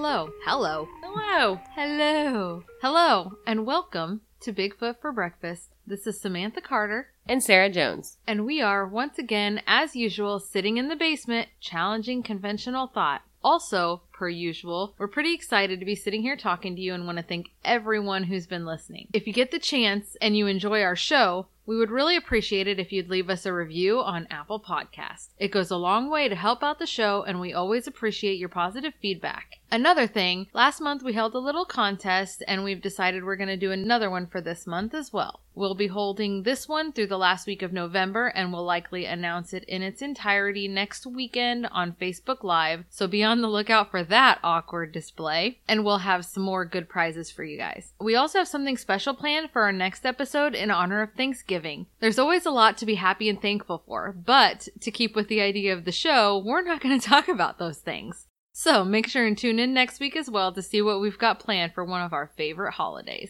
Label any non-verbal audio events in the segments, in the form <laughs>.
Hello. Hello. Hello. Hello. Hello. And welcome to Bigfoot for Breakfast. This is Samantha Carter, And Sarah Jones. and we are once again, as usual, sitting in the basement, challenging conventional thought. Also, per usual, we're pretty excited to be sitting here talking to you and want to thank everyone who's been listening. If you get the chance and you enjoy our show, we would really appreciate it if you'd leave us a review on Apple Podcasts. It goes a long way to help out the show, and we always appreciate your positive feedback. Another thing, last month we held a little contest, and we've decided we're going to do another one for this month as well. We'll be holding this one through the last week of November, and we'll likely announce it in its entirety next weekend on Facebook Live, so be on the lookout for that awkward display, and we'll have some more good prizes for you guys. We also have something special planned for our next episode in honor of Thanksgiving. There's always a lot to be happy and thankful for, but to keep with the idea of the show, we're not going <laughs> to talk about those things. So make sure and tune in next week as well to see what we've got planned for one of our favorite holidays.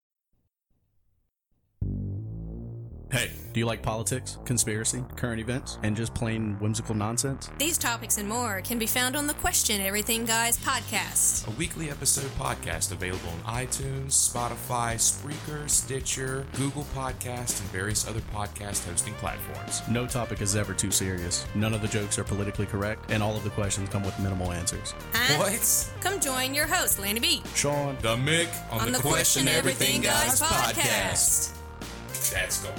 Hey, do you like politics, conspiracy, current events, and just plain whimsical nonsense? These topics and more can be found on the Question Everything Guys podcast. a weekly episode podcast available on iTunes, Spotify, Spreaker, Stitcher, Google Podcast, and various other podcast hosting platforms. No topic is ever too serious. None of the jokes are politically correct, and all of the questions come with minimal answers. Huh? What? Come join your host, Lanny B, Sean, The Mick on, on the Question Everything Guys podcast. That's go.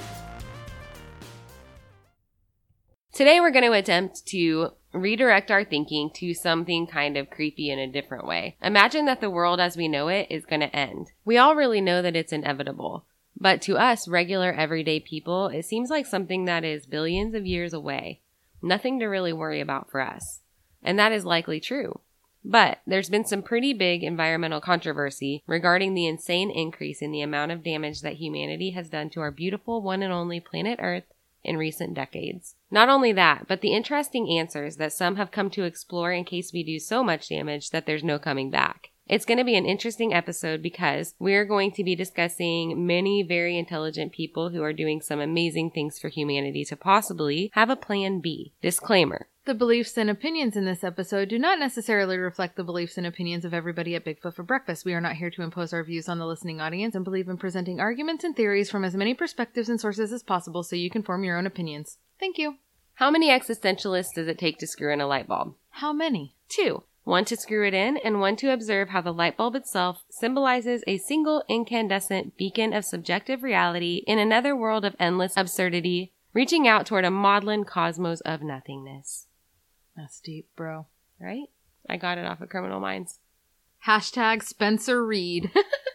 Today we're going to attempt to redirect our thinking to something kind of creepy in a different way. Imagine that the world as we know it is going to end. We all really know that it's inevitable. But to us, regular everyday people, it seems like something that is billions of years away. Nothing to really worry about for us. And that is likely true. But there's been some pretty big environmental controversy regarding the insane increase in the amount of damage that humanity has done to our beautiful one and only planet Earth in recent decades. Not only that, but the interesting answers that some have come to explore in case we do so much damage that there's no coming back. It's going to be an interesting episode because we're going to be discussing many very intelligent people who are doing some amazing things for humanity to possibly have a plan B. Disclaimer. The beliefs and opinions in this episode do not necessarily reflect the beliefs and opinions of everybody at Bigfoot for Breakfast. We are not here to impose our views on the listening audience and believe in presenting arguments and theories from as many perspectives and sources as possible so you can form your own opinions. Thank you. How many existentialists does it take to screw in a light bulb? How many? Two. One to screw it in, and one to observe how the light bulb itself symbolizes a single incandescent beacon of subjective reality in another world of endless absurdity, reaching out toward a maudlin cosmos of nothingness. That's deep, bro. Right? I got it off of Criminal Minds. Hashtag Spencer Reid.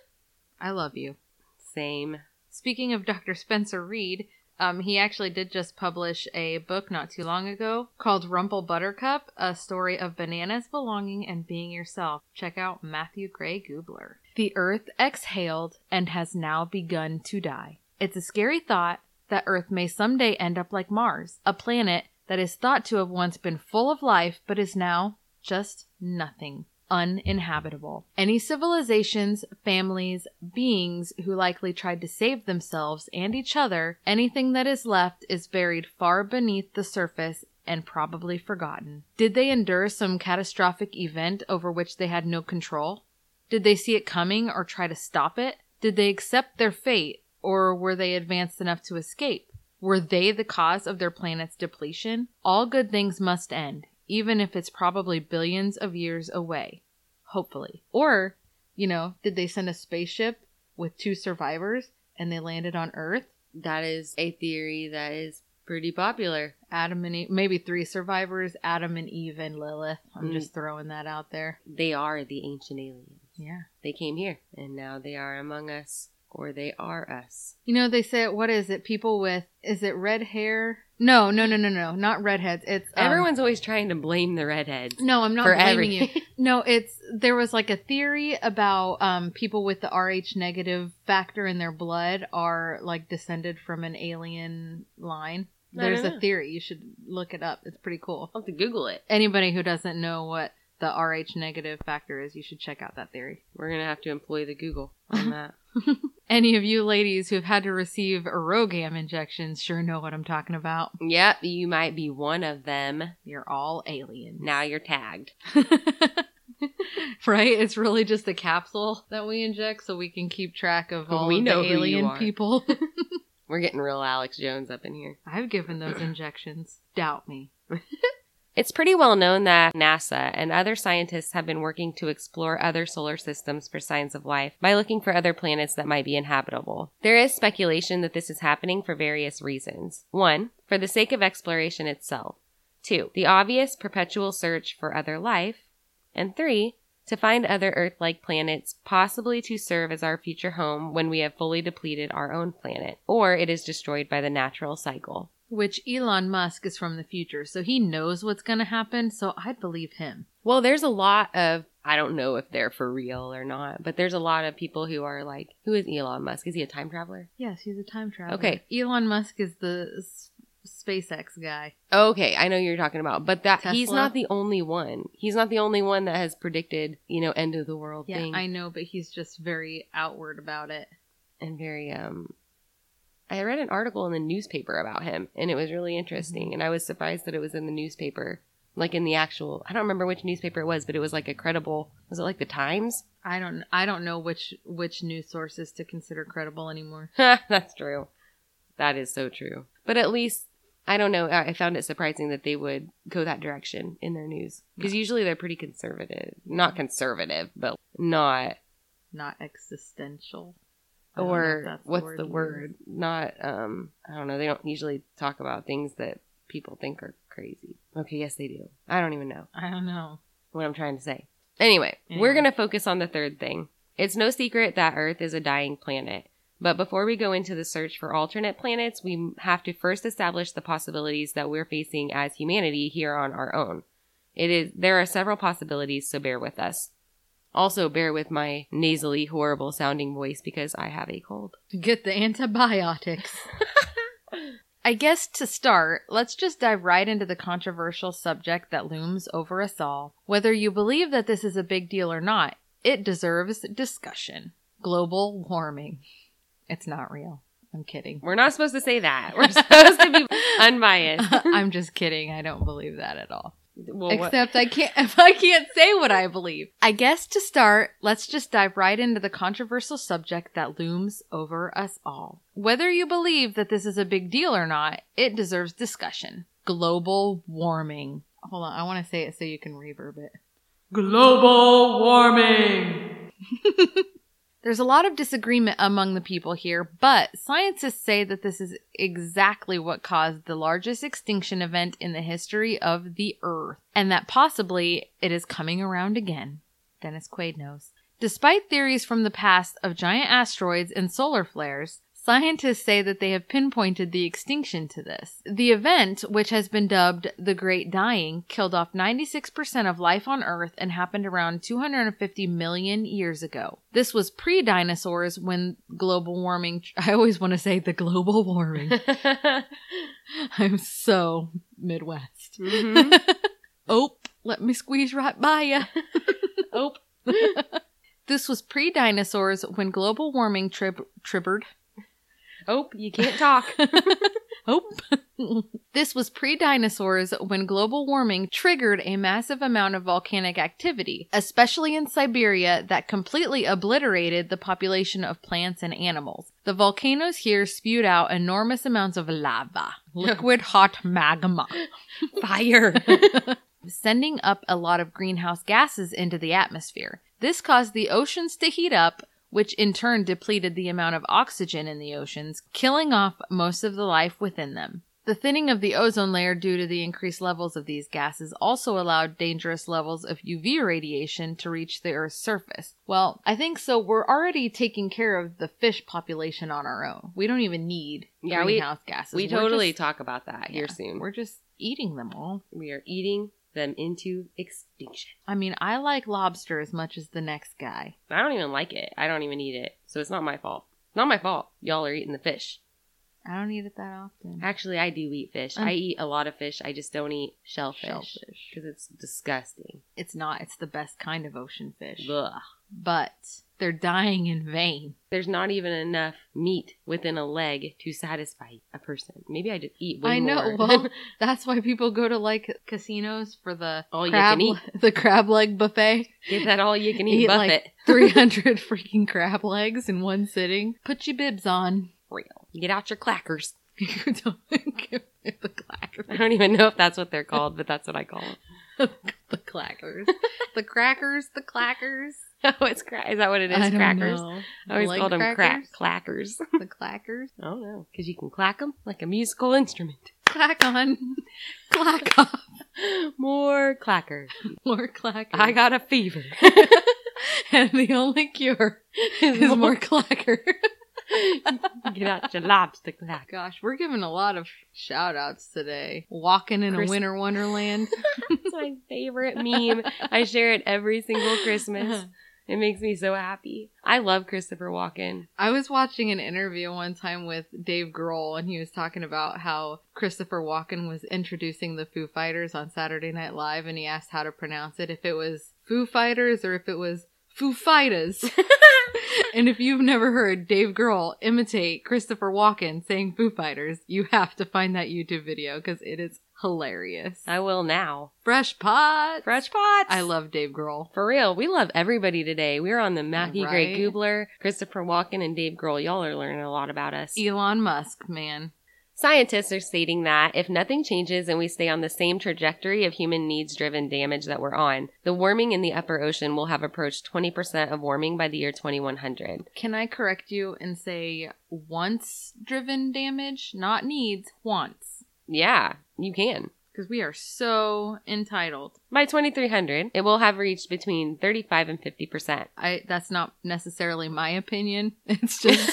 <laughs> I love you. Same. Speaking of Dr. Spencer Reid, um, he actually did just publish a book not too long ago called Rumple Buttercup, a story of bananas, belonging, and being yourself. Check out Matthew Gray Gubler. The earth exhaled and has now begun to die. It's a scary thought that Earth may someday end up like Mars, a planet that is thought to have once been full of life but is now just nothing uninhabitable. Any civilizations, families, beings who likely tried to save themselves and each other, anything that is left is buried far beneath the surface and probably forgotten. Did they endure some catastrophic event over which they had no control? Did they see it coming or try to stop it? Did they accept their fate or were they advanced enough to escape? Were they the cause of their planet's depletion? All good things must end, even if it's probably billions of years away. Hopefully. Or, you know, did they send a spaceship with two survivors and they landed on Earth? That is a theory that is pretty popular. Adam and Eve, maybe three survivors, Adam and Eve and Lilith. I'm Mm. just throwing that out there. They are the ancient aliens. Yeah. They came here, and now they are among us, or they are us. You know, they say, what is it? People with, is it red hair? No, no, no, no, no, not redheads. It's um, Everyone's always trying to blame the redheads. No, I'm not blaming you. <laughs> No, it's there was like a theory about um people with the RH negative factor in their blood are like descended from an alien line. There's a theory. You should look it up. It's pretty cool. I'll have to Google it. Anybody who doesn't know what the Rh negative factor is, you should check out that theory. We're gonna have to employ the Google on <laughs> that. <laughs> Any of you ladies who've had to receive RhoGAM injections sure know what I'm talking about. yep, you might be one of them. You're all alien. Now you're tagged. <laughs> right? It's really just a capsule that we inject so we can keep track of all We of know the alien people. We're getting real Alex Jones up in here. I've given those injections. Doubt me. It's pretty well known that NASA and other scientists have been working to explore other solar systems for signs of life by looking for other planets that might be inhabitable. There is speculation that this is happening for various reasons. One, for the sake of exploration itself. Two, the obvious perpetual search for other life. And three, to find other Earth like planets, possibly to serve as our future home when we have fully depleted our own planet, or it is destroyed by the natural cycle. Which Elon Musk is from the future, so he knows what's going to happen, so I'd believe him. Well, there's a lot of I don't know if they're for real or not, but there's a lot of people who are like, who is Elon Musk? Is he a time traveler? Yes, he's a time traveler. Okay. Elon Musk is the s- SpaceX guy. Okay, I know you're talking about, but that he's not the only one. He's not the only one that has predicted, you know, end of the world Yeah, thing I know, but he's just very outward about it. and very um I read an article in the newspaper about him and it was really mm-hmm. interesting and I was surprised that it was in the newspaper. Like in the actual I don't remember which newspaper it was, but it was like a credible was it like the Times? I don't I don't know which which news sources to consider credible anymore. <laughs> That's true. That is so true. But at least I don't know. I I found it surprising that they would go that direction in their news because usually they're pretty conservative. Not conservative, but not. Not existential. Or what's word the you word? Not. Um. I don't know. They don't usually talk about things that people think are crazy. Okay. Yes, they do. I don't even know. I don't know. what I'm trying to say. Anyway, we're going to focus on the third thing. It's no secret that Earth is a dying planet. But before we go into the search for alternate planets, we have to first establish the possibilities that we're facing as humanity here on our own. It is there are several possibilities, so bear with us. Also, bear with my nasally, horrible sounding voice because I have a cold. Get the antibiotics. <laughs> I guess to start, let's just dive right into the controversial subject that looms over us all. Whether you believe that this is a big deal or not, it deserves discussion. Global warming. It's not real. I'm kidding. We're not supposed to say that. <laughs> We're supposed to be unbiased. <laughs> I'm just kidding. I don't believe that at all. Well, what- Except I can't <laughs> if I can't say what I believe. I guess to start, let's just dive right into the controversial subject that looms over us all. Whether you believe that this is a big deal or not, it deserves discussion. Global warming. Hold on, I want to say it so you can reverb it. Global warming. <laughs> There's a lot of disagreement among the people here, but scientists say that this is exactly what caused the largest extinction event in the history of the Earth, and that possibly it is coming around again. Dennis Quaid knows. Despite theories from the past of giant asteroids and solar flares, scientists say that they have pinpointed the extinction to this. The event, which has been dubbed the Great Dying, killed off 96% of life on Earth and happened around 250 million years ago. This was pre dinosaurs when global warming, <laughs> I always want to say the global warming. <laughs> I'm so Midwest. <laughs> Mhm. Oh, let me squeeze right by ya. Oh. This was pre dinosaurs when global warming trib- tribbered. Oh, you can't talk. <laughs> Oh. this was pre dinosaurs when global warming triggered a massive amount of volcanic activity, especially in Siberia, that completely obliterated the population of plants and animals. The volcanoes here spewed out enormous amounts of lava, <laughs> liquid hot magma. <laughs> Fire. sending up a lot of greenhouse gases into the atmosphere. This caused the oceans to heat up, which in turn depleted the amount of oxygen in the oceans, killing off most of the life within them. The thinning of the ozone layer due to the increased levels of these gases also allowed dangerous levels of UV radiation to reach the Earth's surface. Well, I think so. We're already taking care of the fish population on our own. We don't even need Yeah, we- greenhouse gases. we We're totally just- talk about that here soon. We're just eating them all. We are eating them into extinction. I mean, I like lobster as much as the next guy. I don't even like it. I don't even eat it. So it's not my fault. Not my fault. Y'all are eating the fish. I don't eat it that often. Actually, I do eat fish. Um, I eat a lot of fish. I just don't eat shellfish Shellfish. because it's disgusting. It's not. It's the best kind of ocean fish. Ugh. But they're dying in vain. There's not even enough meat within a leg to satisfy a person. Maybe I just eat way I know. more. Well, <laughs> that's why people go to like casinos for the All you crab, can eat. <laughs> the crab leg buffet. Get that all you can eat, Eat buffet. <laughs> like 300 freaking crab legs in one sitting. Put your bibs on. Real. Get out your clackers. You don't give me the clackers. I don't even know if that's what they're called, but that's what I call them. the clackers. the crackers. The clackers. <laughs> Oh, it's cra- is that what it is? Crackers. know. I always Leg called them crack clackers. <laughs> The clackers. I don't know because you can clack them like a musical instrument. <laughs> Clack on. Clack off. More clackers. More clackers. I got a fever. and the only cure is more clacker. Get out your lobster clack. Gosh, we're giving a lot of shout outs today. Walking in Chris- a winter wonderland. It's my favorite meme. I share it every single Christmas. It makes me so happy. I love Christopher Walken. I was watching an interview one time with Dave Grohl, and he was talking about how Christopher Walken was introducing the Foo Fighters on Saturday Night Live, and he asked how to pronounce it, if it was Foo Fighters or if it was Foo Fighters. <laughs> and if you've never heard Dave Grohl imitate Christopher Walken saying Foo Fighters, you have to find that YouTube video because it is hilarious. I will now. Fresh pot. Fresh pot. I love Dave Grohl. For real, we love everybody today. We're on the Matthew Gray Right. Gubler, Christopher Walken, and Dave Grohl. Y'all are learning a lot about us. Elon Musk, man. Scientists are stating that if nothing changes and we stay on the same trajectory of human needs driven damage that we're on, the warming in the upper ocean will have approached 20% of warming by the year 2100. Can I correct you and say once driven damage, not needs, wants? Yeah, you can. Because we are so entitled. By 2300, it will have reached between 35 and 50%. I that's not necessarily my opinion. <laughs> It's <laughs> just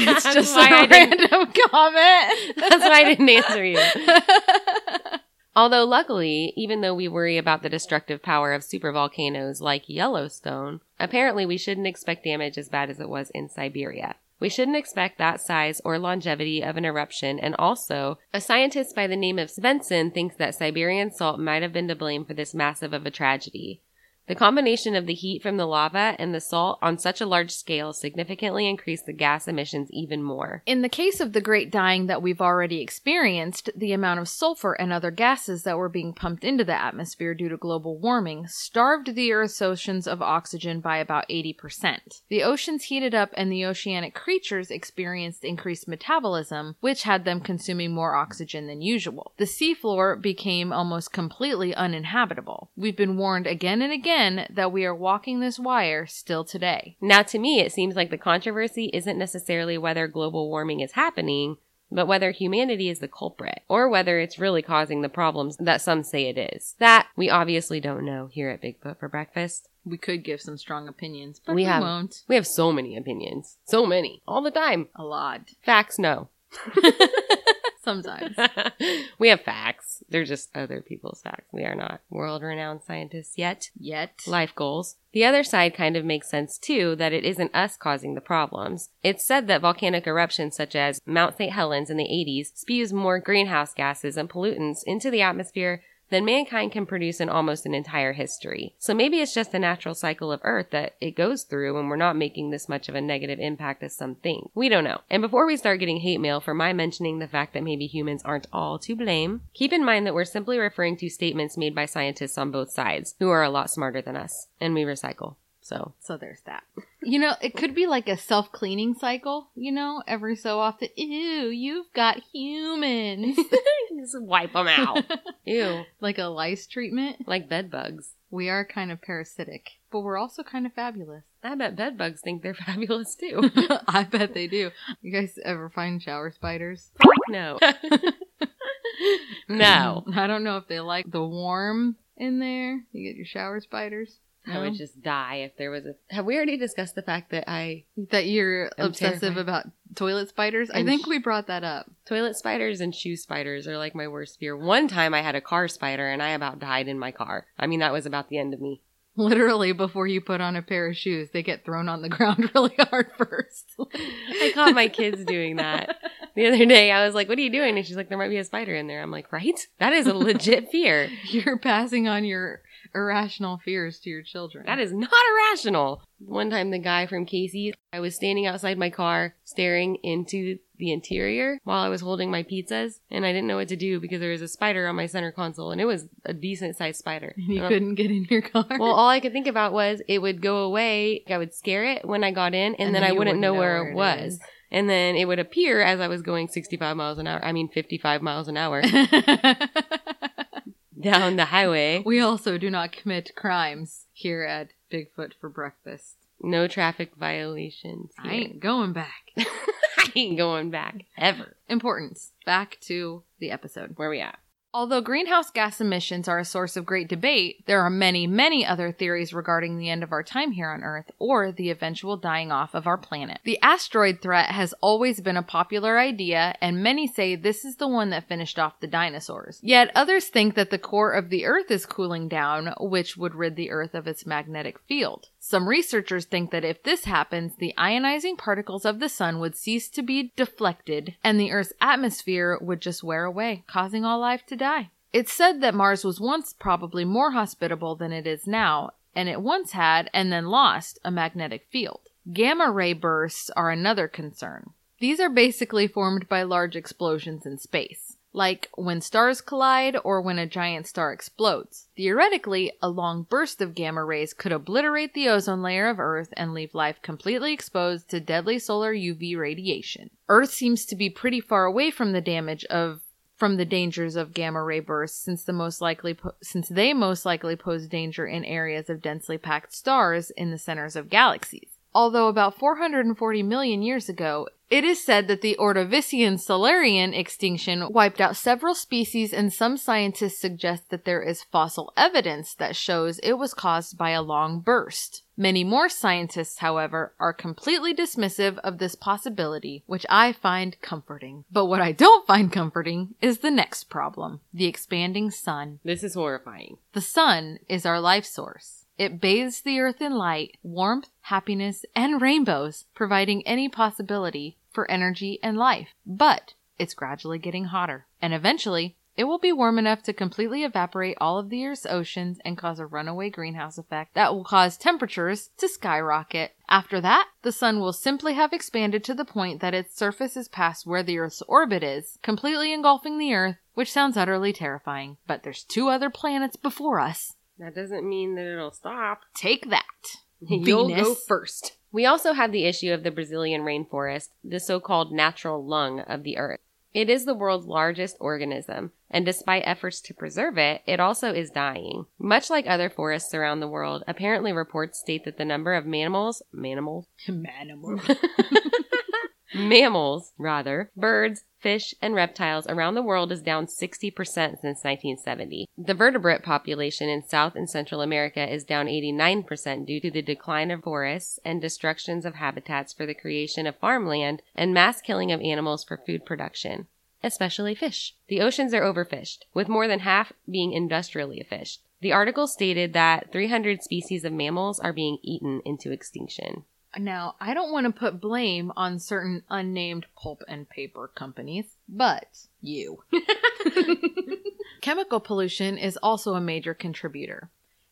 it's That's just why I a didn't- random comment. That's why I didn't answer you. <laughs> Although, luckily, even though we worry about the destructive power of supervolcanoes like Yellowstone, apparently we shouldn't expect damage as bad as it was in Siberia. We shouldn't expect that size or longevity of an eruption, and also, a scientist by the name of Svensen thinks that Siberian salt might have been to blame for this massive of a tragedy. The combination of the heat from the lava and the salt on such a large scale significantly increased the gas emissions even more. In the case of the great dying that we've already experienced, the amount of sulfur and other gases that were being pumped into the atmosphere due to global warming starved the Earth's oceans of oxygen by about 80%. The oceans heated up and the oceanic creatures experienced increased metabolism, which had them consuming more oxygen than usual. The seafloor became almost completely uninhabitable. We've been warned again and again that we are walking this wire still today. Now, to me, it seems like the controversy isn't necessarily whether global warming is happening, but whether humanity is the culprit, or whether it's really causing the problems that some say it is. That we obviously don't know here at Bigfoot for breakfast. We could give some strong opinions, but We we, have- won't. We have so many opinions. So many. All the time. A lot. Facts, no. <laughs> Sometimes. <laughs> we have facts. They're just other people's facts. We are not world renowned scientists yet. Yet. life goals. The other side kind of makes sense too that it isn't us causing the problems. It's said that volcanic eruptions such as Mount St. Helens in the 80s spews more greenhouse gases and pollutants into the atmosphere than mankind can produce in almost an entire history. So maybe it's just the natural cycle of Earth that it goes through and we're not making this much of a negative impact as some think. We don't know. And before we start getting hate mail for my mentioning the fact that maybe humans aren't all to blame, keep in mind that we're simply referring to statements made by scientists on both sides who are a lot smarter than us. And we recycle. So So there's that. <laughs> You know, it could be like a self cleaning cycle, you know, every so often. Ew, you've got humans. <laughs> just wipe them out. <laughs> Ew. like a lice treatment. Like bed bugs. We are kind of parasitic, but we're also kind of fabulous. I bet bed bugs think they're fabulous too. I bet they do. You guys ever find shower spiders? no. no. I don't know if they like the warm in there. You get your shower spiders. I would just die if there was a. Have we already discussed the fact that I that you're I'm obsessive terrified. about toilet spiders. I And think sh- we brought that up. toilet spiders and shoe spiders are like my worst fear. One time I had a car spider and I about died in my car. I mean that was about the end of me. Literally, before you put on a pair of shoes, they get thrown on the <laughs> ground really hard first. I caught my kids doing that. The other day, I was like, "What are you doing?" And she's like, "There might be a spider in there." I'm like, "Right? That is a legit fear. <laughs> You're passing on your irrational fears to your children. That is not irrational." One time, the guy from Casey, I was standing outside my car, staring into the interior while I was holding my pizzas, and I didn't know what to do because there was a spider on my center console, and it was a decent sized spider. And you I'm- couldn't get in your car. Well, all I could think about was it would go away. I would scare it when I got in, and, And then, then I wouldn't wouldn't know know where, where it it was. is. And then it would appear as I was going 65 miles an hour. I mean, 55 miles an hour <laughs> down the highway. we also do not commit crimes here at Bigfoot for breakfast. No traffic violations. I ain't going back. <laughs> I ain't going back ever. Importance. Back to the episode. Where we at? Although greenhouse gas emissions are a source of great debate, there are many, many other theories regarding the end of our time here on Earth or the eventual dying off of our planet. The asteroid threat has always been a popular idea, and many say this is the one that finished off the dinosaurs. Yet others think that the core of the Earth is cooling down, which would rid the Earth of its magnetic field. Some researchers think that if this happens, the ionizing particles of the sun would cease to be deflected, and the Earth's atmosphere would just wear away, causing all life to die. It's said that Mars was once probably more hospitable than it is now, and it once had, and then lost, a magnetic field. Gamma ray bursts are another concern. These are basically formed by large explosions in space, like when stars collide or when a giant star explodes. Theoretically, a long burst of gamma rays could obliterate the ozone layer of Earth and leave life completely exposed to deadly solar UV radiation. Earth seems to be pretty far away from the damage of from the dangers of gamma ray bursts since the most likely po- since they most likely pose danger in areas of densely packed stars in the centers of galaxies. Although about 440 million years ago, it is said that the Ordovician Silurian extinction wiped out several species and some scientists suggest that there is fossil evidence that shows it was caused by a long burst. Many more scientists, however, are completely dismissive of this possibility, which I find comforting. But what I don't find comforting is the next problem the expanding sun. This is horrifying. The sun is our life source. It bathes the earth in light, warmth, happiness, and rainbows, providing any possibility for energy and life. But it's gradually getting hotter, and eventually it will be warm enough to completely evaporate all of the Earth's oceans and cause a runaway greenhouse effect that will cause temperatures to skyrocket. After that, the sun will simply have expanded to the point that its surface is past where the Earth's orbit is, completely engulfing the Earth, which sounds utterly terrifying. But there's two other planets before us. That doesn't mean that it'll stop. Take that. <laughs> You'll go first. We also have the issue of the Brazilian rainforest, the so called natural lung of the earth. It is the world's largest organism, and despite efforts to preserve it, it also is dying. Much like other forests around the world, apparently reports state that the number of mammals, mammals, <laughs> <laughs> mammals, rather, birds, fish, and reptiles around the world is down 60% since 1970. The vertebrate population in South and Central America is down 89% due to the decline of forests and destructions of habitats for the creation of farmland and mass killing of animals for food production. Especially fish. The oceans are overfished, with more than half being industrially fished. The article stated that 300 species of mammals are being eaten into extinction. Now, I don't want to put blame on certain unnamed pulp and paper companies, but you. <laughs> <laughs> Chemical pollution is also a major contributor.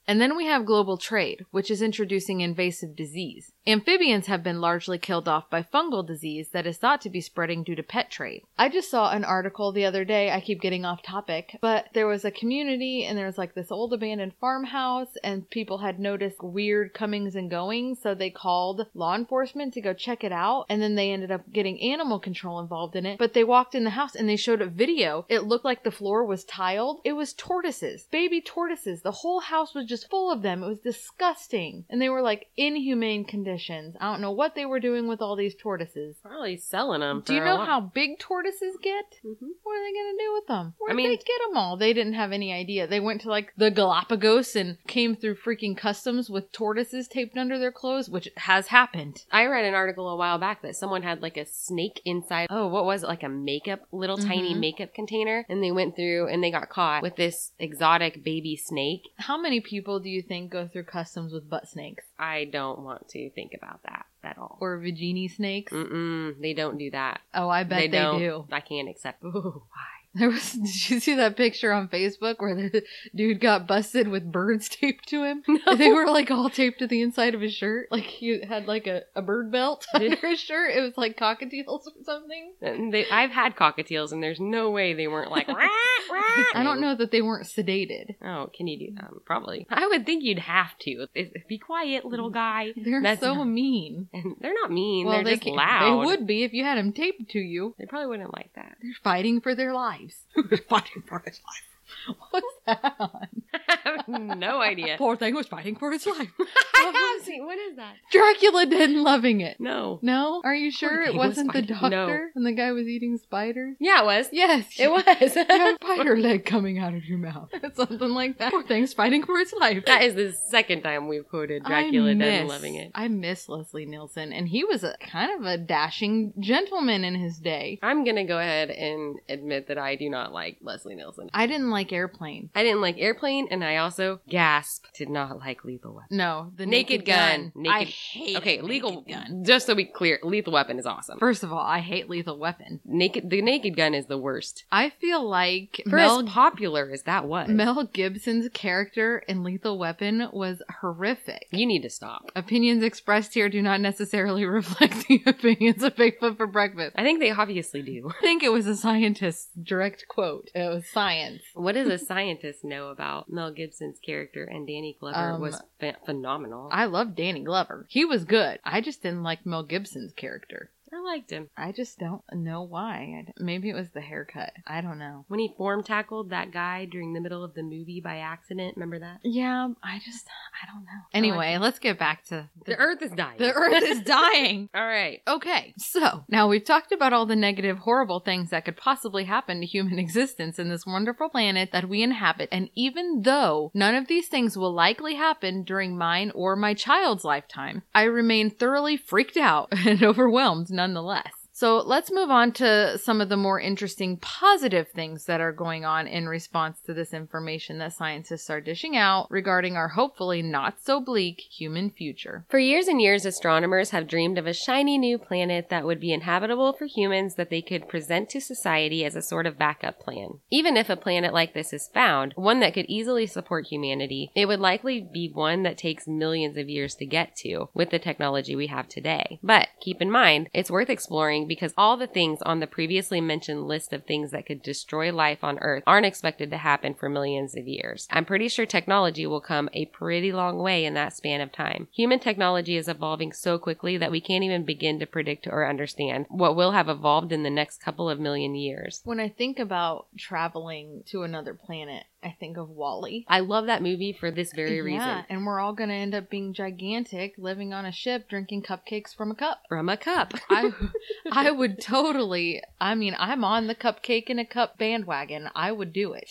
And then we have global trade, which is introducing invasive disease. Amphibians have been largely killed off by fungal disease that is thought to be spreading due to pet trade. I just saw an article the other day, I keep getting off topic, but there was a community and there was like this old abandoned farmhouse and people had noticed weird comings and goings, so they called law enforcement to go check it out and then they ended up getting animal control involved in it. But they walked in the house and they showed a video. It looked like the floor was tiled. It was tortoises, baby tortoises. The whole house was just full of them. It was disgusting. And they were like inhumane conditions. I don't know what they were doing with all these tortoises. Probably selling them. Do you know how big tortoises get? Mhm. What are they going to do with them? Where I did mean- they get them all? They didn't have any idea. They went to like the Galapagos and came through freaking customs with tortoises taped under their clothes, which has happened. I read an article a while back that someone had like a snake inside. Oh, what was it? Like a makeup, little tiny Mhm. makeup container. And they went through and they got caught with this exotic baby snake. How many people do you think go through customs with butt snakes? I don't want to think about that at all. Or Vagini snakes. Mm-mm, they don't do that. Oh, I bet they, don't. do. I can't accept. Ooh, why? <laughs> There was. Did you see that picture on Facebook where the dude got busted with birds <laughs> taped to him? No. They were like all taped to the inside of his shirt. Like he had like a, a bird belt <laughs> under his shirt. It was like cockatiels or something. They, I've had cockatiels, and there's no way they weren't like. "Rah, rah." I don't know that they weren't sedated. Oh, can you do that? Probably. I would think you'd have to. Be quiet, little guy. They're That's so not- mean. And they're not mean. well, they're they just ca- loud. They would be if you had them taped to you. They probably wouldn't like that. They're fighting for their lives. fighting for his life. What's that? on? <laughs> Have <laughs> no idea. Poor thing was fighting for his life. <laughs> I have seen. What is that? Dracula didn't loving it. No. No? Are you sure it thing was wasn't the doctor no. and the guy was eating spiders? Yeah, it was. Yes. It was. <laughs> You have spider leg coming out of your mouth. Something like that. Poor thing's fighting for its life. that is the second time we've quoted Dracula I Dead and Loving It. I miss Leslie Nielsen, and he was a kind of a dashing gentleman in his day. I'm gonna go ahead and admit that I do not like Leslie Nielsen. I didn't like Airplane. I didn't like Airplane, and I also gasp did not like Lethal Weapon. No, the Naked, Gun. Naked. I hate okay, Naked legal. Gun. Just so we clear, Lethal Weapon is awesome. First of all, I hate Lethal Weapon. Naked. The Naked Gun is the worst. I feel like For Mel as popular as that was, Mel Gibson's character in Lethal Weapon was horrific. you need to stop. Opinions expressed here do not necessarily <laughs> reflect the opinions of Bigfoot for breakfast. I think they obviously do. I think it was a scientist's direct quote. It was science. What does a scientist know about Mel Gibson's character and Danny Glover Um, was ph- phenomenal. I love Danny Glover. He was good. I just didn't like Mel Gibson's character. I liked him. I just don't know why. I d- Maybe it was the haircut. I don't know. When he form tackled that guy during the middle of the movie by accident, remember that? Yeah, I just, I don't know. Anyway, let's get back to The Earth is dying. The Earth is <laughs> dying. All right. Okay, so now we've talked about all the negative, horrible things that could possibly happen to human <laughs> existence in this wonderful planet that we inhabit. And even though none of these things will likely happen during mine or my child's lifetime, I remain thoroughly freaked out <laughs> and overwhelmed nonetheless. So let's move on to some of the more interesting positive things that are going on in response to this information that scientists are dishing out regarding our hopefully not so bleak human future. For years and years, astronomers have dreamed of a shiny new planet that would be inhabitable for humans that they could present to society as a sort of backup plan. Even if a planet like this is found, one that could easily support humanity, it would likely be one that takes millions of years to get to with the technology we have today. But keep in mind, it's worth exploring because all the things on the previously mentioned list of things that could destroy life on Earth aren't expected to happen for millions of years. I'm pretty sure technology will come a pretty long way in that span of time. Human technology is evolving so quickly that we can't even begin to predict or understand what will have evolved in the next couple of million years. When I think about traveling to another planet, I think of WALL-E. I love that movie for this very reason. Yeah, and we're all going to end up being gigantic, living on a ship, drinking cupcakes from a cup. From a cup. <laughs> I, <laughs> I would totally. I mean, I'm on the cupcake in a cup bandwagon. I would do it.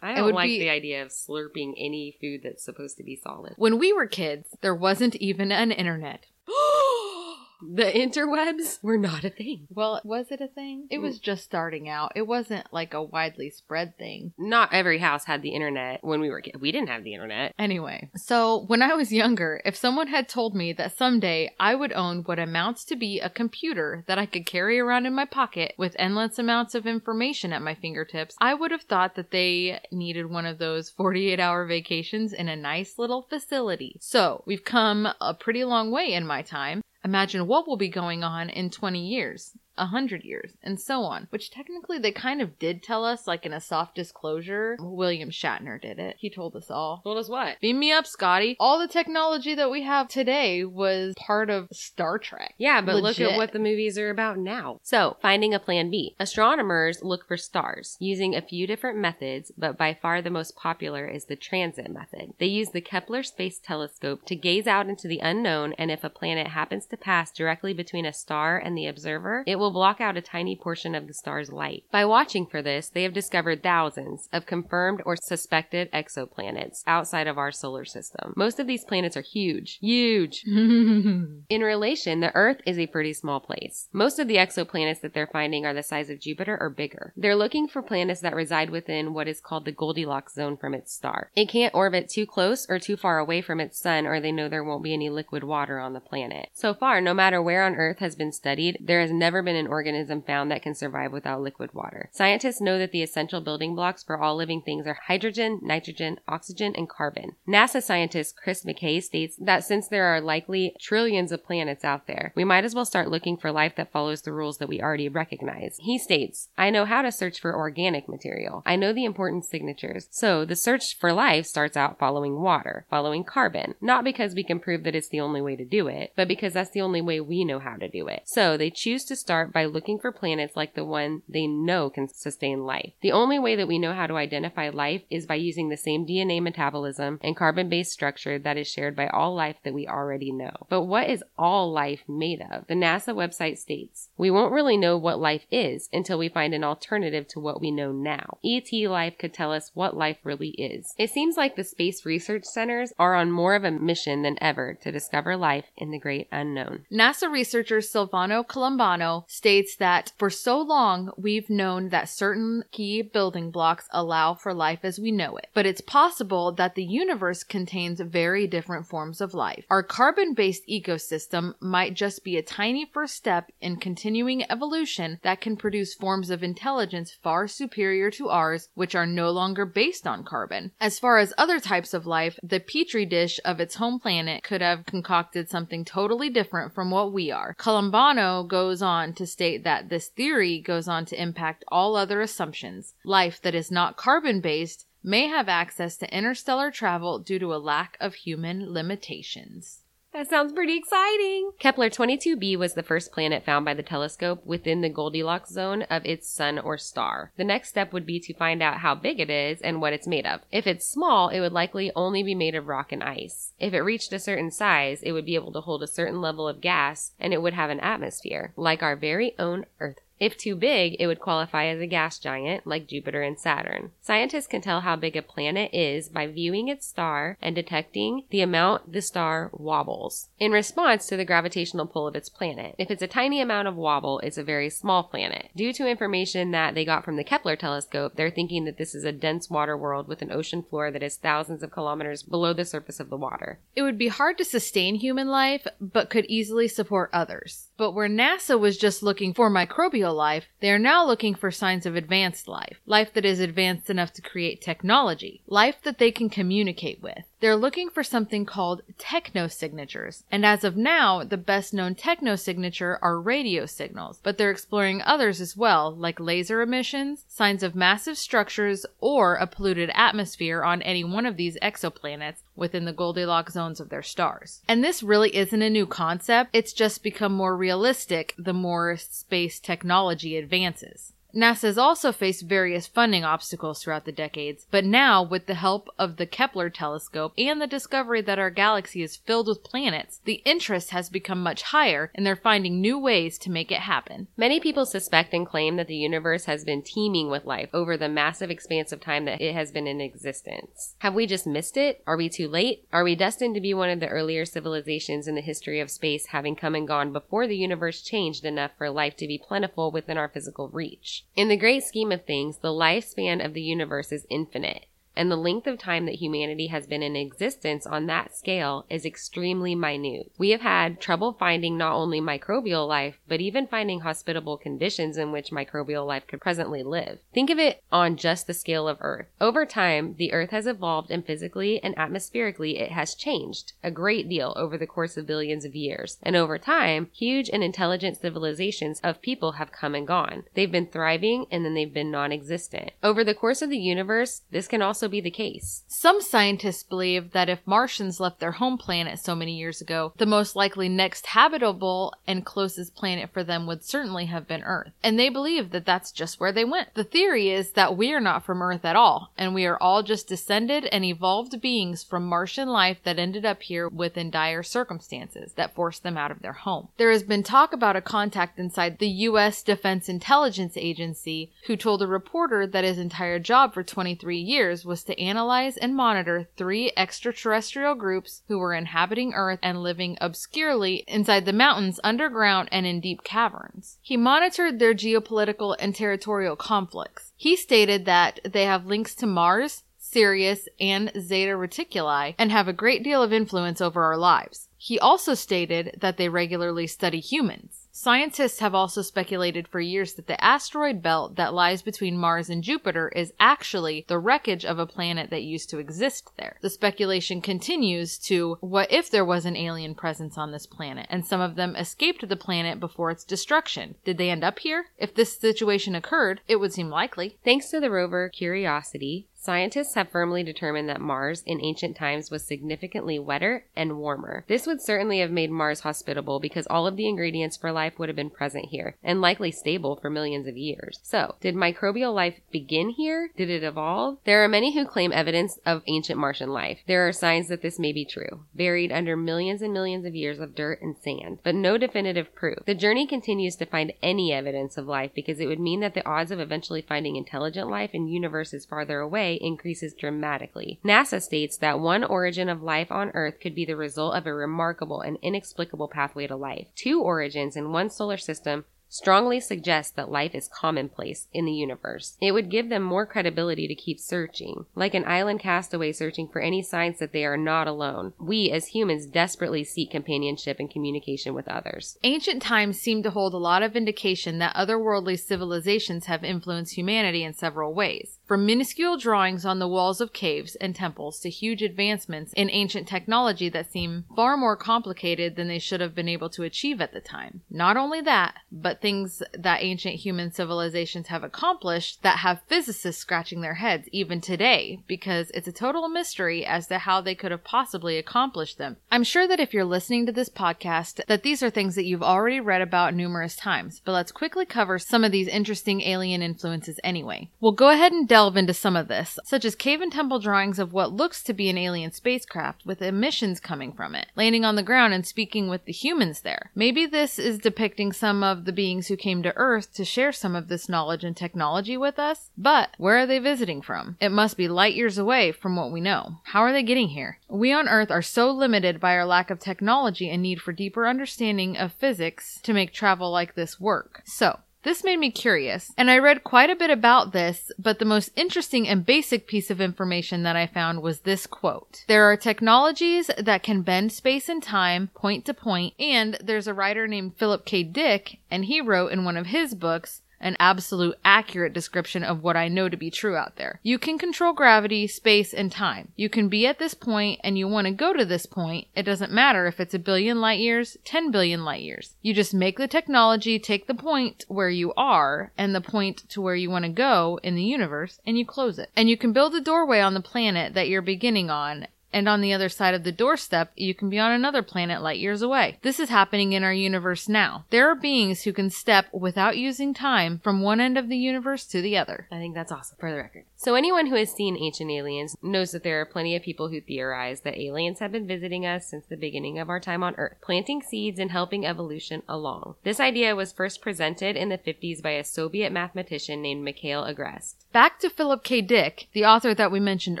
I don't would like be- the idea of slurping any food that's supposed to be solid. When we were kids, there wasn't even an internet. <gasps> <gasps> <gasps> the interwebs were not a thing. Well, was it a thing? It was mm. just starting out. It wasn't like a widely spread thing. Not every house had the internet when we were kids. We didn't have the internet. Anyway, so when I was younger, if someone had told me that someday I would own what amounts to be a computer that I could carry around in my pocket with endless amounts of information at my fingertips, I would have thought that they needed one of those 48 hour vacations in a nice little facility. So we've come a pretty long way in my time. Imagine what will be going on in 20 years, 100 years, and so on, which technically they kind of did tell us, like in a soft disclosure. William Shatner did it. He told us all. Told us what? Beam me up, Scotty. All the technology that we have today was part of Star Trek. Yeah, but look at what the movies are about now. So, finding a plan B. Astronomers look for stars using a few different methods, but by far the most popular is the transit method. They use the Kepler Space Telescope to gaze out into the unknown, and if a planet happens to pass directly between a star and the observer, it will block out a tiny portion of the star's light. By watching for this, they have discovered thousands of confirmed or suspected exoplanets outside of our solar system. Most of these planets are huge. Huge. <laughs> In relation, the Earth is a pretty small place. Most of the exoplanets that they're finding are the size of Jupiter or bigger. They're looking for planets that reside within what is called the Goldilocks zone from its star. It can't orbit too close or too far away from its sun, or they know there won't be any liquid water on the planet. So far, no matter where on Earth has been studied, there has never been an organism found that can survive without liquid water. Scientists know that the essential building blocks for all living things are hydrogen, nitrogen, oxygen, and carbon. NASA scientist Chris McKay states that since there are likely trillions of planets out there, we might as well start looking for life that follows the rules that we already recognize. He states, I know how to search for organic material. I know the important signatures. So the search for life starts out following water, following carbon, not because we can prove that it's the only way to do it, but because that's the only way we know how to do it. So they choose to start by looking for planets like the one they know can sustain life. The only way that we know how to identify life is by using the same DNA metabolism and carbon based structure that is shared by all life that we already know. But what is all life made of? The NASA website states We won't really know what life is until we find an alternative to what we know now. ET life could tell us what life really is. It seems like the space research centers are on more of a mission than ever to discover life in the great unknown. NASA researcher Silvano Colombano states that for so long we've known that certain key building blocks allow for life as we know it, but it's possible that the universe contains very different forms of life. Our carbon based ecosystem might just be a tiny first step in continuing evolution that can produce forms of intelligence far superior to ours, which are no longer based on carbon. As far as other types of life, the petri dish of its home planet could have concocted something totally different from what we are. Colombano goes on to state that this theory goes on to impact all other assumptions. Life that is not carbon based may have access to interstellar travel due to a lack of human limitations. That sounds pretty exciting. Kepler 22b was the first planet found by the telescope within the Goldilocks zone of its sun or star. The next step would be to find out how big it is and what it's made of. If it's small, it would likely only be made of rock and ice. If it reached a certain size, it would be able to hold a certain level of gas and it would have an atmosphere, like our very own Earth. If too big, it would qualify as a gas giant like Jupiter and Saturn. Scientists can tell how big a planet is by viewing its star and detecting the amount the star wobbles in response to the gravitational pull of its planet. If it's a tiny amount of wobble, it's a very small planet. Due to information that they got from the Kepler telescope, they're thinking that this is a dense water world with an ocean floor that is thousands of kilometers below the surface of the water. It would be hard to sustain human life, but could easily support others. But where NASA was just looking for microbial life, they are now looking for signs of advanced life. Life that is advanced enough to create technology. Life that they can communicate with. They're looking for something called technosignatures. And as of now, the best known technosignature are radio signals, but they're exploring others as well, like laser emissions, signs of massive structures, or a polluted atmosphere on any one of these exoplanets within the Goldilocks zones of their stars. And this really isn't a new concept, it's just become more realistic the more space technology advances. NASA has also faced various funding obstacles throughout the decades, but now, with the help of the Kepler telescope and the discovery that our galaxy is filled with planets, the interest has become much higher and they're finding new ways to make it happen. Many people suspect and claim that the universe has been teeming with life over the massive expanse of time that it has been in existence. Have we just missed it? Are we too late? Are we destined to be one of the earlier civilizations in the history of space having come and gone before the universe changed enough for life to be plentiful within our physical reach? In the great scheme of things, the lifespan of the universe is infinite and the length of time that humanity has been in existence on that scale is extremely minute. We have had trouble finding not only microbial life, but even finding hospitable conditions in which microbial life could presently live. Think of it on just the scale of Earth. Over time, the Earth has evolved and physically and atmospherically it has changed a great deal over the course of billions of years. And over time, huge and intelligent civilizations of people have come and gone. They've been thriving and then they've been non-existent. Over the course of the universe, this can also also be the case. Some scientists believe that if Martians left their home planet so many years ago, the most likely next habitable and closest planet for them would certainly have been Earth. And they believe that that's just where they went. The theory is that we are not from Earth at all, and we are all just descended and evolved beings from Martian life that ended up here within dire circumstances that forced them out of their home. There has been talk about a contact inside the U.S. Defense Intelligence Agency who told a reporter that his entire job for 23 years was to analyze and monitor three extraterrestrial groups who were inhabiting Earth and living obscurely inside the mountains underground and in deep caverns. He monitored their geopolitical and territorial conflicts. He stated that they have links to Mars, Sirius, and Zeta Reticuli and have a great deal of influence over our lives. He also stated that they regularly study humans. Scientists have also speculated for years that the asteroid belt that lies between Mars and Jupiter is actually the wreckage of a planet that used to exist there. The speculation continues to what if there was an alien presence on this planet and some of them escaped the planet before its destruction? Did they end up here? If this situation occurred, it would seem likely. Thanks to the rover Curiosity, Scientists have firmly determined that Mars in ancient times was significantly wetter and warmer. This would certainly have made Mars hospitable because all of the ingredients for life would have been present here and likely stable for millions of years. So, did microbial life begin here? Did it evolve? There are many who claim evidence of ancient Martian life. There are signs that this may be true, buried under millions and millions of years of dirt and sand, but no definitive proof. The journey continues to find any evidence of life because it would mean that the odds of eventually finding intelligent life in universes farther away increases dramatically. NASA states that one origin of life on Earth could be the result of a remarkable and inexplicable pathway to life. Two origins in one solar system strongly suggest that life is commonplace in the universe. It would give them more credibility to keep searching, like an island castaway searching for any signs that they are not alone. We as humans desperately seek companionship and communication with others. Ancient times seem to hold a lot of indication that otherworldly civilizations have influenced humanity in several ways. From minuscule drawings on the walls of caves and temples to huge advancements in ancient technology that seem far more complicated than they should have been able to achieve at the time. Not only that, but things that ancient human civilizations have accomplished that have physicists scratching their heads even today because it's a total mystery as to how they could have possibly accomplished them. I'm sure that if you're listening to this podcast that these are things that you've already read about numerous times, but let's quickly cover some of these interesting alien influences anyway. We'll go ahead and delve into some of this, such as cave and temple drawings of what looks to be an alien spacecraft with emissions coming from it, landing on the ground and speaking with the humans there. Maybe this is depicting some of the beings who came to Earth to share some of this knowledge and technology with us, but where are they visiting from? It must be light years away from what we know. How are they getting here? We on Earth are so limited by our lack of technology and need for deeper understanding of physics to make travel like this work. So, this made me curious, and I read quite a bit about this, but the most interesting and basic piece of information that I found was this quote. There are technologies that can bend space and time, point to point, and there's a writer named Philip K. Dick, and he wrote in one of his books, an absolute accurate description of what I know to be true out there. You can control gravity, space, and time. You can be at this point and you want to go to this point. It doesn't matter if it's a billion light years, 10 billion light years. You just make the technology take the point where you are and the point to where you want to go in the universe and you close it. And you can build a doorway on the planet that you're beginning on and on the other side of the doorstep, you can be on another planet light years away. This is happening in our universe now. There are beings who can step without using time from one end of the universe to the other. I think that's awesome for the record. So, anyone who has seen Ancient Aliens knows that there are plenty of people who theorize that aliens have been visiting us since the beginning of our time on Earth, planting seeds and helping evolution along. This idea was first presented in the 50s by a Soviet mathematician named Mikhail Agrest. Back to Philip K. Dick, the author that we mentioned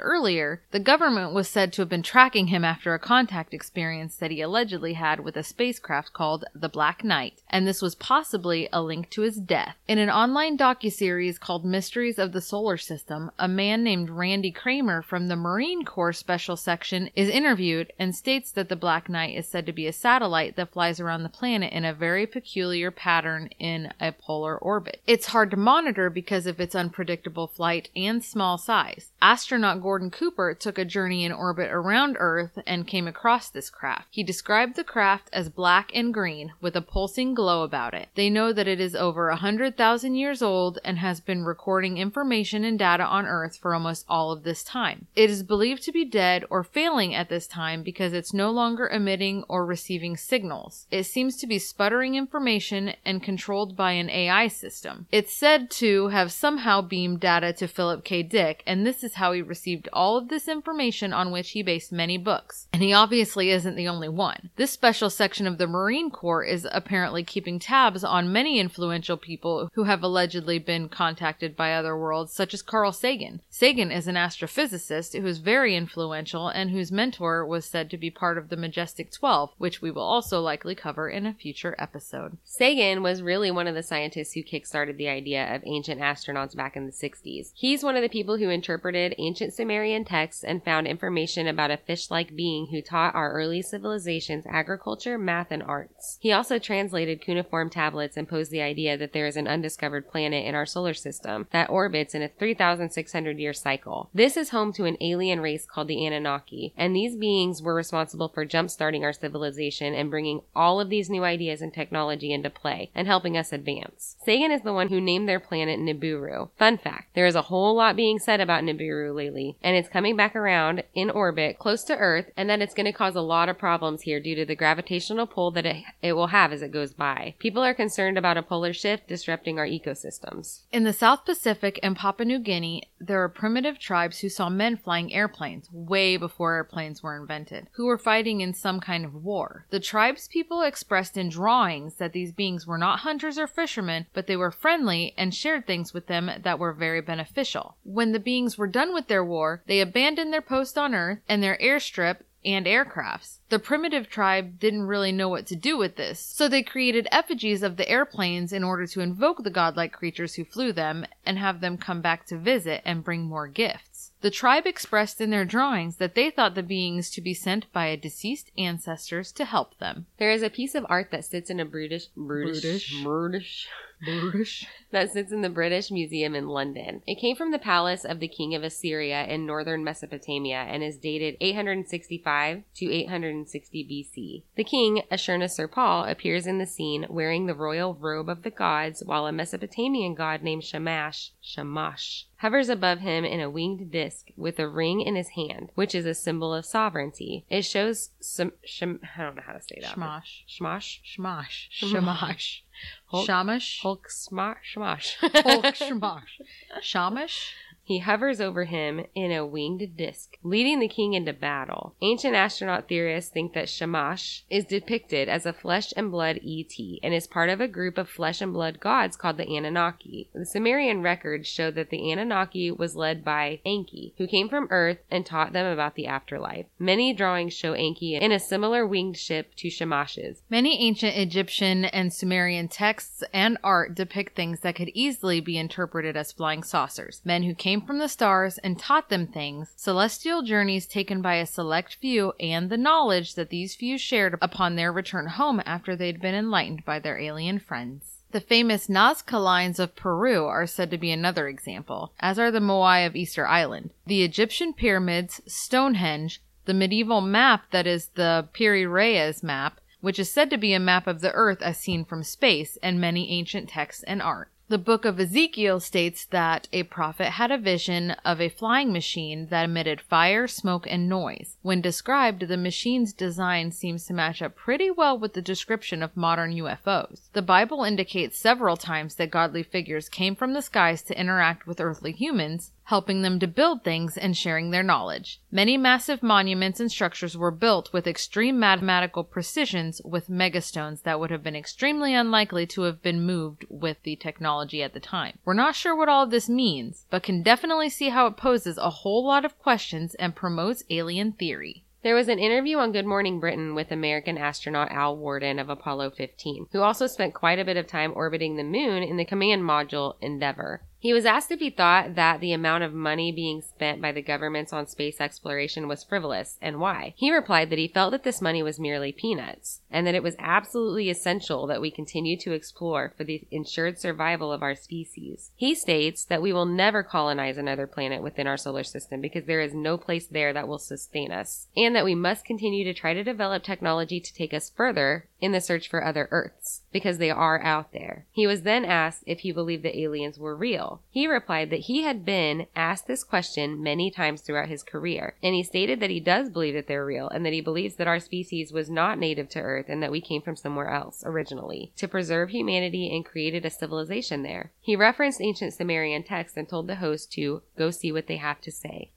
earlier, the government was said to have been tracking him after a contact experience that he allegedly had with a spacecraft called the Black Knight, and this was possibly a link to his death. In an online docuseries called Mysteries of the Solar System, a man named Randy Cramer from the Marine Corps Special Section is interviewed and states that the Black Knight is said to be a satellite that flies around the planet in a very peculiar pattern in a polar orbit. It's hard to monitor because of its unpredictable flight and small size. Astronaut Gordon Cooper took a journey in orbit around Earth and came across this craft. He described the craft as black and green with a pulsing glow about it. They know that it is over a hundred thousand years old and has been recording information and data on Earth for almost all of this time. It is believed to be dead or failing at this time because it's no longer emitting or receiving signals. It seems to be sputtering information and controlled by an AI system. It's said to have somehow beamed data to Philip K. Dick, and this is how he received all of this information on which he based many books. And he obviously isn't the only one. This special section of the Marine Corps is apparently keeping tabs on many influential people who have allegedly been contacted by other worlds, such as Carl Sagan. Sagan is an astrophysicist who is very influential and whose mentor was said to be part of the Majestic 12, which we will also likely cover in a future episode. Sagan was really one of the scientists who kickstarted the idea of ancient astronauts back in the 60s. He's one of the people who interpreted ancient Sumerian texts and found information about a fish like being who taught our early civilizations agriculture, math, and arts. He also translated cuneiform tablets and posed the idea that there is an undiscovered planet in our solar system that orbits in a 3,600 year cycle. This is home to an alien race called the Anunnaki, and these beings were responsible for jump-starting our civilization and bringing all of these new ideas and technology into play and helping us advance. Sagan is the one who named their planet Nibiru. Fun fact, there is a whole lot being said about Nibiru lately, and it's coming back around in orbit close to Earth, and that it's going to cause a lot of problems here due to the gravitational pull that it, it will have as it goes by. People are concerned about a polar shift disrupting our ecosystems. In the South Pacific and Papua New Guinea, there are primitive tribes who saw men flying airplanes way before airplanes were invented, who were fighting in some kind of war. The tribe's people expressed in drawings that these beings were not hunters or fishermen, but they were friendly and shared things with them that were very beneficial. When the beings were done with their war, they abandoned their post on Earth and their airstrip and aircrafts. The primitive tribe didn't really know what to do with this, so they created effigies of the airplanes in order to invoke the godlike creatures who flew them and have them come back to visit and bring more gifts. The tribe expressed in their drawings that they thought the beings to be sent by a deceased ancestors to help them. There is a piece of art that sits in a British, British, British. British, that sits in the British Museum in London. It came from the palace of the king of Assyria in northern Mesopotamia and is dated 865 to 860 BC. The king, Ashurnasirpal, appears in the scene wearing the royal robe of the gods, while a Mesopotamian god named Shamash, Shamash, hovers above him in a winged disc with a ring in his hand, which is a symbol of sovereignty. It shows some, sham, I don't know how to say that. Shmosh. Shmosh? Shmosh. Shamash. Shamash. <laughs> Hulk- Shamash. Hulk smash shamash. Hulk Shamash. <laughs> Shamash? He hovers over him in a winged disc, leading the king into battle. Ancient astronaut theorists think that Shamash is depicted as a flesh and blood ET and is part of a group of flesh and blood gods called the Anunnaki. The Sumerian records show that the Anunnaki was led by Enki, who came from Earth and taught them about the afterlife. Many drawings show Enki in a similar winged ship to Shamash's. Many ancient Egyptian and Sumerian texts and art depict things that could easily be interpreted as flying saucers. Men who came from the stars and taught them things, celestial journeys taken by a select few, and the knowledge that these few shared upon their return home after they'd been enlightened by their alien friends. The famous Nazca lines of Peru are said to be another example, as are the Moai of Easter Island. The Egyptian pyramids, Stonehenge, the medieval map that is the Piri Reis map, which is said to be a map of the earth as seen from space, and many ancient texts and art. The book of Ezekiel states that a prophet had a vision of a flying machine that emitted fire, smoke, and noise. When described, the machine's design seems to match up pretty well with the description of modern UFOs. The Bible indicates several times that godly figures came from the skies to interact with earthly humans, helping them to build things and sharing their knowledge. Many massive monuments and structures were built with extreme mathematical precisions with megastones that would have been extremely unlikely to have been moved with the technology at the time. We're not sure what all of this means, but can definitely see how it poses a whole lot of questions and promotes alien theory. There was an interview on Good Morning Britain with American astronaut Al Worden of Apollo 15, who also spent quite a bit of time orbiting the moon in the command module Endeavour. He was asked if he thought that the amount of money being spent by the governments on space exploration was frivolous and why. He replied that he felt that this money was merely peanuts and that it was absolutely essential that we continue to explore for the ensured survival of our species. He states that we will never colonize another planet within our solar system because there is no place there that will sustain us, and that we must continue to try to develop technology to take us further in the search for other Earths because they are out there. He was then asked if he believed the aliens were real. He replied that he had been asked this question many times throughout his career, and he stated that he does believe that they're real and that he believes that our species was not native to Earth and that we came from somewhere else originally to preserve humanity and created a civilization there. He referenced ancient Sumerian texts and told the host to go see what they have to say.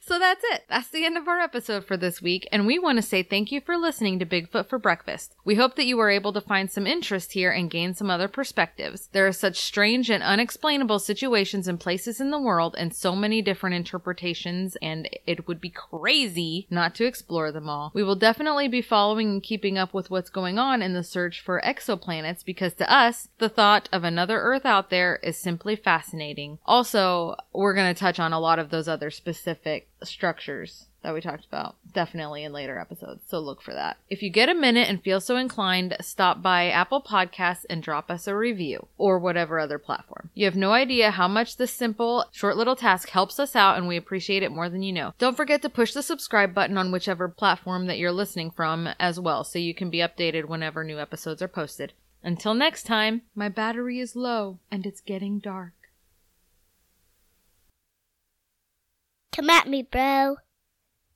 So that's it. That's the end of our episode for this week, and we want to say thank you for listening to Bigfoot for Breakfast. We hope that you were able to find some interest here and gain some other perspectives. There are such strange and unexplainable situations and places in the world, and so many different interpretations, and it would be crazy not to explore them all. We will definitely be following and keeping up with what's going on in the search for exoplanets because to us, the thought of another Earth out there is simply fascinating. Also, we're going to touch on a lot of those other specific structures that we talked about definitely in later episodes. So look for that. If you get a minute and feel so inclined, stop by Apple Podcasts and drop us a review or whatever other platform. You have no idea how much this simple, short little task helps us out and we appreciate it more than you know. Don't forget to push the subscribe button on whichever platform that you're listening from as well so you can be updated whenever new episodes are posted. Until next time, my battery is low and it's getting dark. Come at me, bro.